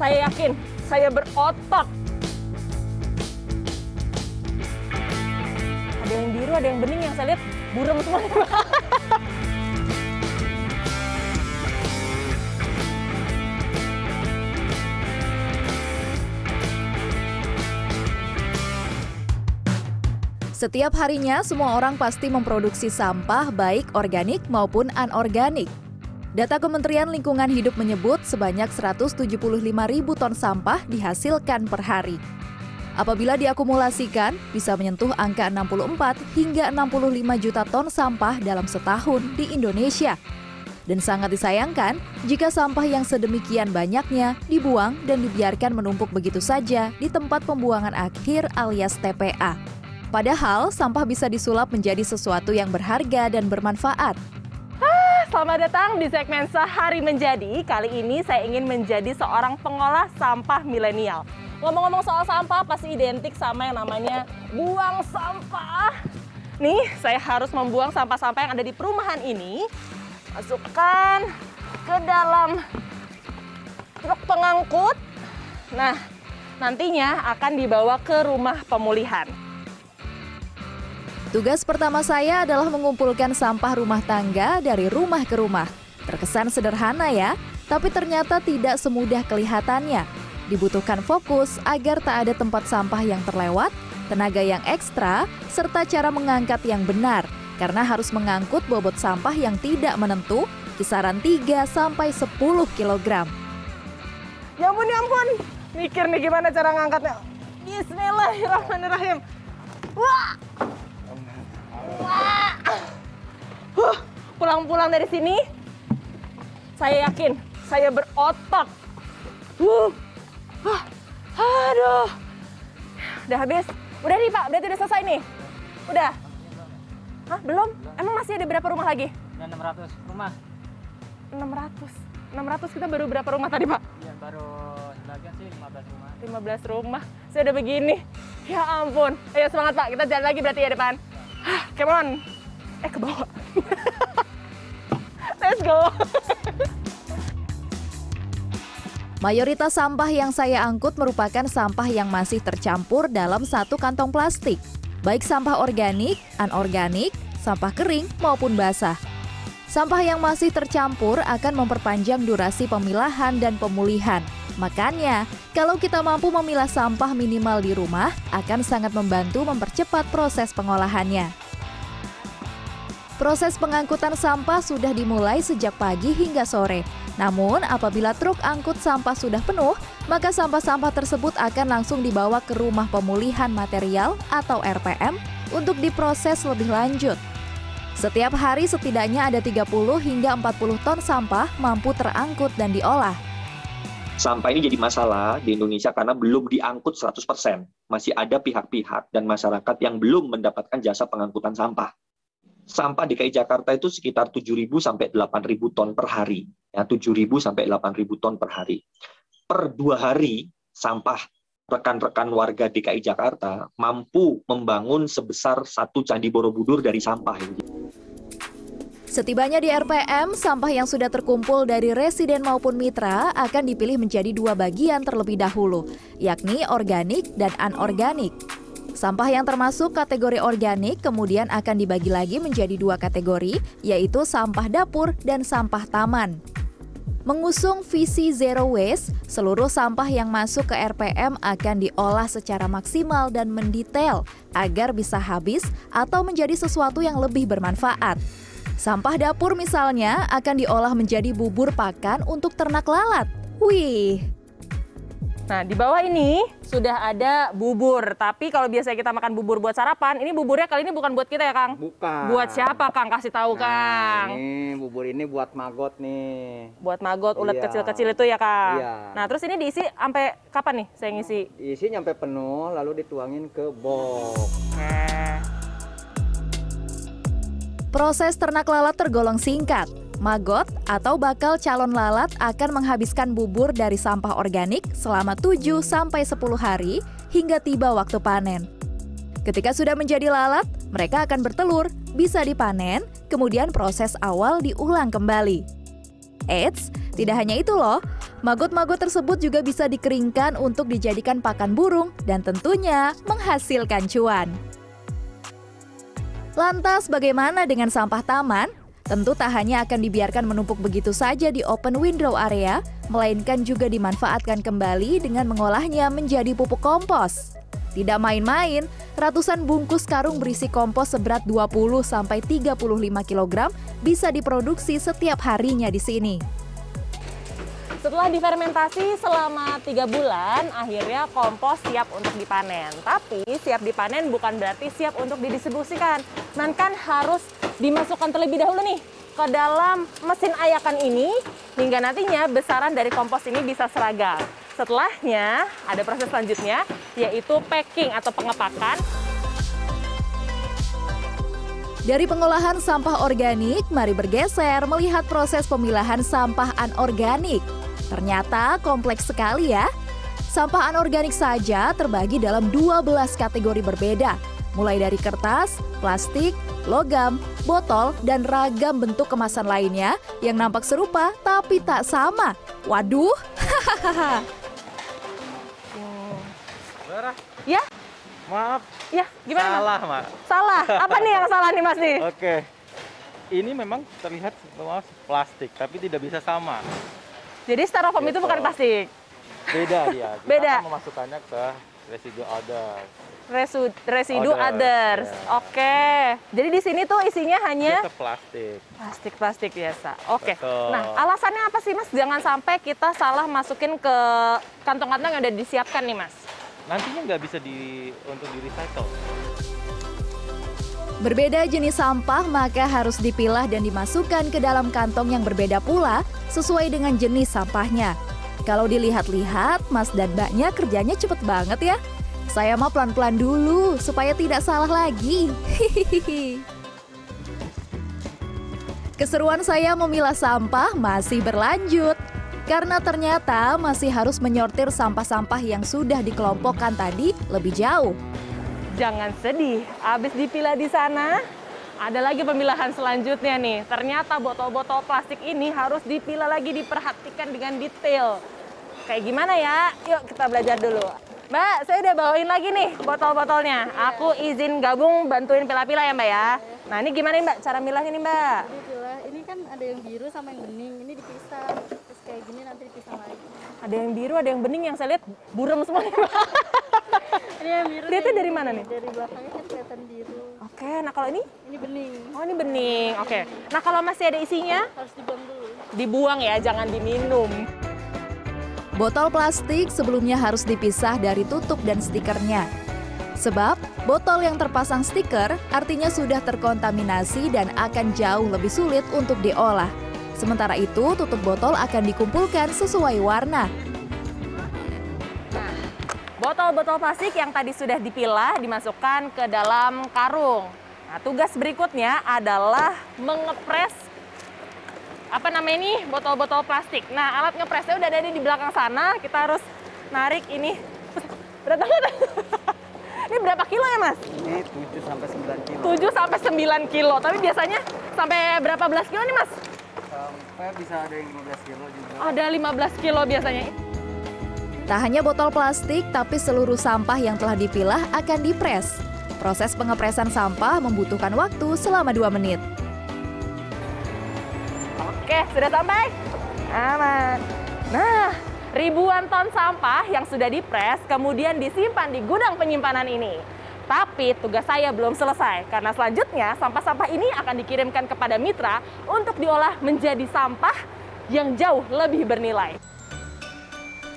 Saya yakin, saya berotot. Ada yang biru, ada yang bening yang saya lihat burem semua. Setiap harinya, semua orang pasti memproduksi sampah baik organik maupun anorganik. Data Kementerian Lingkungan Hidup menyebut sebanyak 175 ribu ton sampah dihasilkan per hari. Apabila diakumulasikan, bisa menyentuh angka 64 hingga 65 juta ton sampah dalam setahun di Indonesia. Dan sangat disayangkan jika sampah yang sedemikian banyaknya dibuang dan dibiarkan menumpuk begitu saja di tempat pembuangan akhir alias TPA. Padahal sampah bisa disulap menjadi sesuatu yang berharga dan bermanfaat. Selamat datang di segmen Sehari Menjadi. Kali ini saya ingin menjadi seorang pengolah sampah milenial. Ngomong-ngomong soal sampah pasti identik sama yang namanya buang sampah. Nih, saya harus membuang sampah-sampah yang ada di perumahan ini. Masukkan ke dalam truk pengangkut. Nah, nantinya akan dibawa ke rumah pemulihan. Tugas pertama saya adalah mengumpulkan sampah rumah tangga dari rumah ke rumah. Terkesan sederhana ya, tapi ternyata tidak semudah kelihatannya. Dibutuhkan fokus agar tak ada tempat sampah yang terlewat, tenaga yang ekstra, serta cara mengangkat yang benar. Karena harus mengangkut bobot sampah yang tidak menentu, kisaran 3 sampai 10 kg. Ya ampun, ya ampun. Mikir nih gimana cara ngangkatnya. Bismillahirrahmanirrahim. Wah! Wah! Huh, pulang-pulang dari sini, saya yakin saya berotot. Uh, huh, aduh, udah habis. Udah nih Pak, berarti udah selesai nih. Udah. Hah, belum? Emang masih ada berapa rumah lagi? Ya 600 rumah. 600. 600 kita baru berapa rumah tadi Pak? Iya baru sebagian sih 15 rumah. 15 rumah. Saya udah begini. Ya ampun. Ayo semangat Pak, kita jalan lagi berarti ya depan. Come on. Eh ke bawah. Let's go. Mayoritas sampah yang saya angkut merupakan sampah yang masih tercampur dalam satu kantong plastik, baik sampah organik, anorganik, sampah kering maupun basah. Sampah yang masih tercampur akan memperpanjang durasi pemilahan dan pemulihan. Makanya, kalau kita mampu memilah sampah minimal di rumah, akan sangat membantu mempercepat proses pengolahannya. Proses pengangkutan sampah sudah dimulai sejak pagi hingga sore. Namun, apabila truk angkut sampah sudah penuh, maka sampah-sampah tersebut akan langsung dibawa ke rumah pemulihan material atau RPM untuk diproses lebih lanjut. Setiap hari setidaknya ada 30 hingga 40 ton sampah mampu terangkut dan diolah. Sampah ini jadi masalah di Indonesia karena belum diangkut 100%. Masih ada pihak-pihak dan masyarakat yang belum mendapatkan jasa pengangkutan sampah sampah DKI Jakarta itu sekitar 7.000 sampai 8.000 ton per hari. Ya, 7.000 sampai 8.000 ton per hari. Per dua hari, sampah rekan-rekan warga DKI Jakarta mampu membangun sebesar satu Candi Borobudur dari sampah. Setibanya di RPM, sampah yang sudah terkumpul dari residen maupun mitra akan dipilih menjadi dua bagian terlebih dahulu, yakni organik dan anorganik. Sampah yang termasuk kategori organik kemudian akan dibagi lagi menjadi dua kategori, yaitu sampah dapur dan sampah taman. Mengusung visi zero waste, seluruh sampah yang masuk ke RPM akan diolah secara maksimal dan mendetail agar bisa habis atau menjadi sesuatu yang lebih bermanfaat. Sampah dapur misalnya akan diolah menjadi bubur pakan untuk ternak lalat. Wih, Nah, di bawah ini sudah ada bubur. Tapi kalau biasanya kita makan bubur buat sarapan, ini buburnya kali ini bukan buat kita ya, Kang? Bukan. Buat siapa, Kang? Kasih tahu, Nah, Kang. Ini bubur ini buat magot nih. Buat magot ulat Iya. kecil-kecil itu ya, Kang? Iya. Nah, terus ini diisi sampai kapan nih saya ngisi? Isi nyampe penuh lalu dituangin ke box. Oke. Proses ternak lalat tergolong singkat. Magot atau bakal calon lalat akan menghabiskan bubur dari sampah organik selama 7 sampai 10 hari hingga tiba waktu panen. Ketika sudah menjadi lalat, mereka akan bertelur, bisa dipanen, kemudian proses awal diulang kembali. Eits, tidak hanya itu loh, maggot-maggot tersebut juga bisa dikeringkan untuk dijadikan pakan burung dan tentunya menghasilkan cuan. Lantas bagaimana dengan sampah taman? Tentu tak hanya akan dibiarkan menumpuk begitu saja di open window area, melainkan juga dimanfaatkan kembali dengan mengolahnya menjadi pupuk kompos. Tidak main-main, ratusan bungkus karung berisi kompos seberat 20-35 kg bisa diproduksi setiap harinya di sini. Setelah difermentasi selama tiga bulan, akhirnya kompos siap untuk dipanen. Tapi siap dipanen bukan berarti siap untuk didistribusikan, melainkan harus dimasukkan terlebih dahulu nih ke dalam mesin ayakan ini hingga nantinya besaran dari kompos ini bisa seragam. Setelahnya ada proses selanjutnya yaitu packing atau pengepakan. Dari pengolahan sampah organik, mari bergeser melihat proses pemilahan sampah anorganik. Ternyata kompleks sekali ya. Sampah anorganik saja terbagi dalam 12 kategori berbeda, mulai dari kertas, plastik, logam, botol, dan ragam bentuk kemasan lainnya yang nampak serupa tapi tak sama. Waduh, hahaha. Ya, maaf, ya, gimana salah, Mak. Salah. Apa nih yang salah nih Mas nih? Oke. Ini memang terlihat semua plastik, tapi tidak bisa sama. Jadi styrofoam itu Gitu. bukan plastik. Beda dia. Kita Beda. akan memasukkannya ke residu other. Resu, residu Others, others. ya. Oke. Jadi di sini tuh isinya hanya plastik. plastik-plastik biasa. Oke. Betul. Nah, alasannya apa sih Mas? Jangan sampai kita salah masukin ke kantong-kantong yang udah disiapkan nih Mas. Nantinya nggak bisa di untuk di recycle. Berbeda jenis sampah maka harus dipilah dan dimasukkan ke dalam kantong yang berbeda pula sesuai dengan jenis sampahnya. Kalau dilihat-lihat, Mas dan Mbaknya kerjanya cepet banget ya. Saya mah pelan-pelan dulu supaya tidak salah lagi. Hihihi. Keseruan saya memilah sampah masih berlanjut. Karena ternyata masih harus menyortir sampah-sampah yang sudah dikelompokkan tadi lebih jauh. Jangan sedih, habis dipilah di sana, ada lagi pemilahan selanjutnya nih. Ternyata botol-botol plastik ini harus dipilah lagi, diperhatikan dengan detail. Kayak gimana ya? Yuk kita belajar dulu. Mbak, saya udah bawain lagi nih botol-botolnya. Aku izin gabung bantuin pilah-pilah ya Mbak ya. Nah ini gimana nih Mbak cara milahnya nih Mbak? Jadi pilah, ini kan ada yang biru sama yang bening, ini dipisah. Terus kayak gini nanti dipisah lagi. Ada yang biru, ada yang bening yang saya lihat buram semua nih Mbak. Ini yang biru. Lihatnya dari gini, mana nih? Dari belakangnya kan kelihatan biru. Oke, nah kalau ini? Ini bening. Oh ini bening, oke. Nah kalau masih ada isinya, Harus dibuang dulu. dibuang ya, jangan diminum. Botol plastik sebelumnya harus dipisah dari tutup dan stikernya. Sebab botol yang terpasang stiker artinya sudah terkontaminasi dan akan jauh lebih sulit untuk diolah. Sementara itu, tutup botol akan dikumpulkan sesuai warna. Botol-botol plastik yang tadi sudah dipilah dimasukkan ke dalam karung. Nah, tugas berikutnya adalah mengepres apa namanya ini botol-botol plastik. Nah, alat ngepresnya udah ada di belakang sana. Kita harus narik ini. Berat banget. ini berapa kilo ya, Mas? Ini 7 sampai 9 kilo. 7 sampai 9 kilo. Tapi biasanya sampai berapa belas kilo nih, Mas? Sampai bisa ada yang 15 kilo juga. Ada 15 kilo biasanya. Tak hanya botol plastik, tapi seluruh sampah yang telah dipilah akan dipres. Proses pengepresan sampah membutuhkan waktu selama 2 menit. Oke, sudah sampai? Aman. Nah, ribuan ton sampah yang sudah dipres kemudian disimpan di gudang penyimpanan ini. Tapi tugas saya belum selesai karena selanjutnya sampah-sampah ini akan dikirimkan kepada mitra untuk diolah menjadi sampah yang jauh lebih bernilai.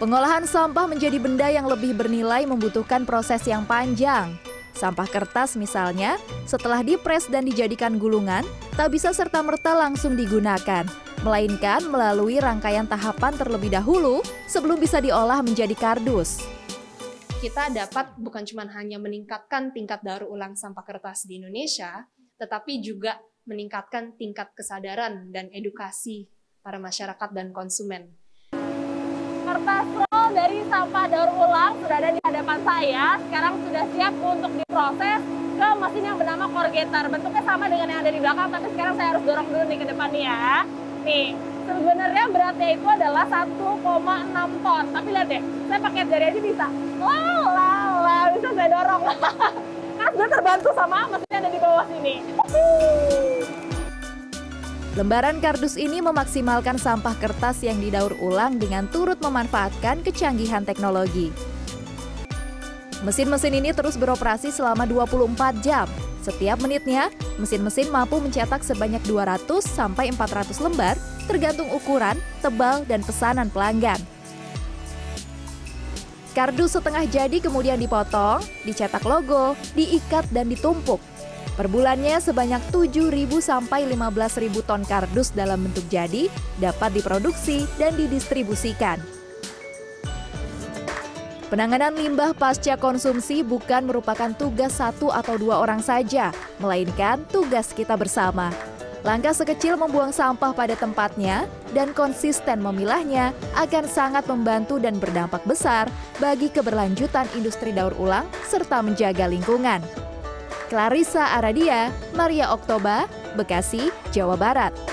Pengolahan sampah menjadi benda yang lebih bernilai membutuhkan proses yang panjang. Sampah kertas misalnya, setelah dipres dan dijadikan gulungan, tak bisa serta-merta langsung digunakan, melainkan melalui rangkaian tahapan terlebih dahulu sebelum bisa diolah menjadi kardus. kita dapat bukan cuma hanya meningkatkan tingkat daur ulang sampah kertas di Indonesia, tetapi juga meningkatkan tingkat kesadaran dan edukasi para masyarakat dan konsumen. Kertas roll dari sampah daur ulang sudah ada di hadapan saya. Sekarang sudah siap untuk diproses ke mesin yang bernama corrugator. Bentuknya sama dengan yang ada di belakang, tapi sekarang saya harus dorong dulu nih ke depan nih ya. Sebenarnya beratnya itu adalah 1,6 ton. Tapi lihat deh, saya pakai jari aja bisa. Lah, lah, bisa saya dorong. Karena sebenarnya terbantu sama mesinnya ada di bawah sini. Lembaran kardus ini memaksimalkan sampah kertas yang didaur ulang dengan turut memanfaatkan kecanggihan teknologi. Mesin-mesin ini terus beroperasi selama 24 jam. Setiap menitnya, mesin-mesin mampu mencetak sebanyak 200 sampai 400 lembar tergantung ukuran, tebal, dan pesanan pelanggan. Kardus setengah jadi kemudian dipotong, dicetak logo, diikat, dan ditumpuk. Per bulannya sebanyak 7.000 sampai 15.000 ton kardus dalam bentuk jadi dapat diproduksi dan didistribusikan. Penanganan limbah pasca konsumsi bukan merupakan tugas satu atau dua orang saja, melainkan tugas kita bersama. Langkah sekecil membuang sampah pada tempatnya dan konsisten memilahnya akan sangat membantu dan berdampak besar bagi keberlanjutan industri daur ulang serta menjaga lingkungan. Clarissa Aradia, Maria Oktoba, Bekasi, Jawa Barat.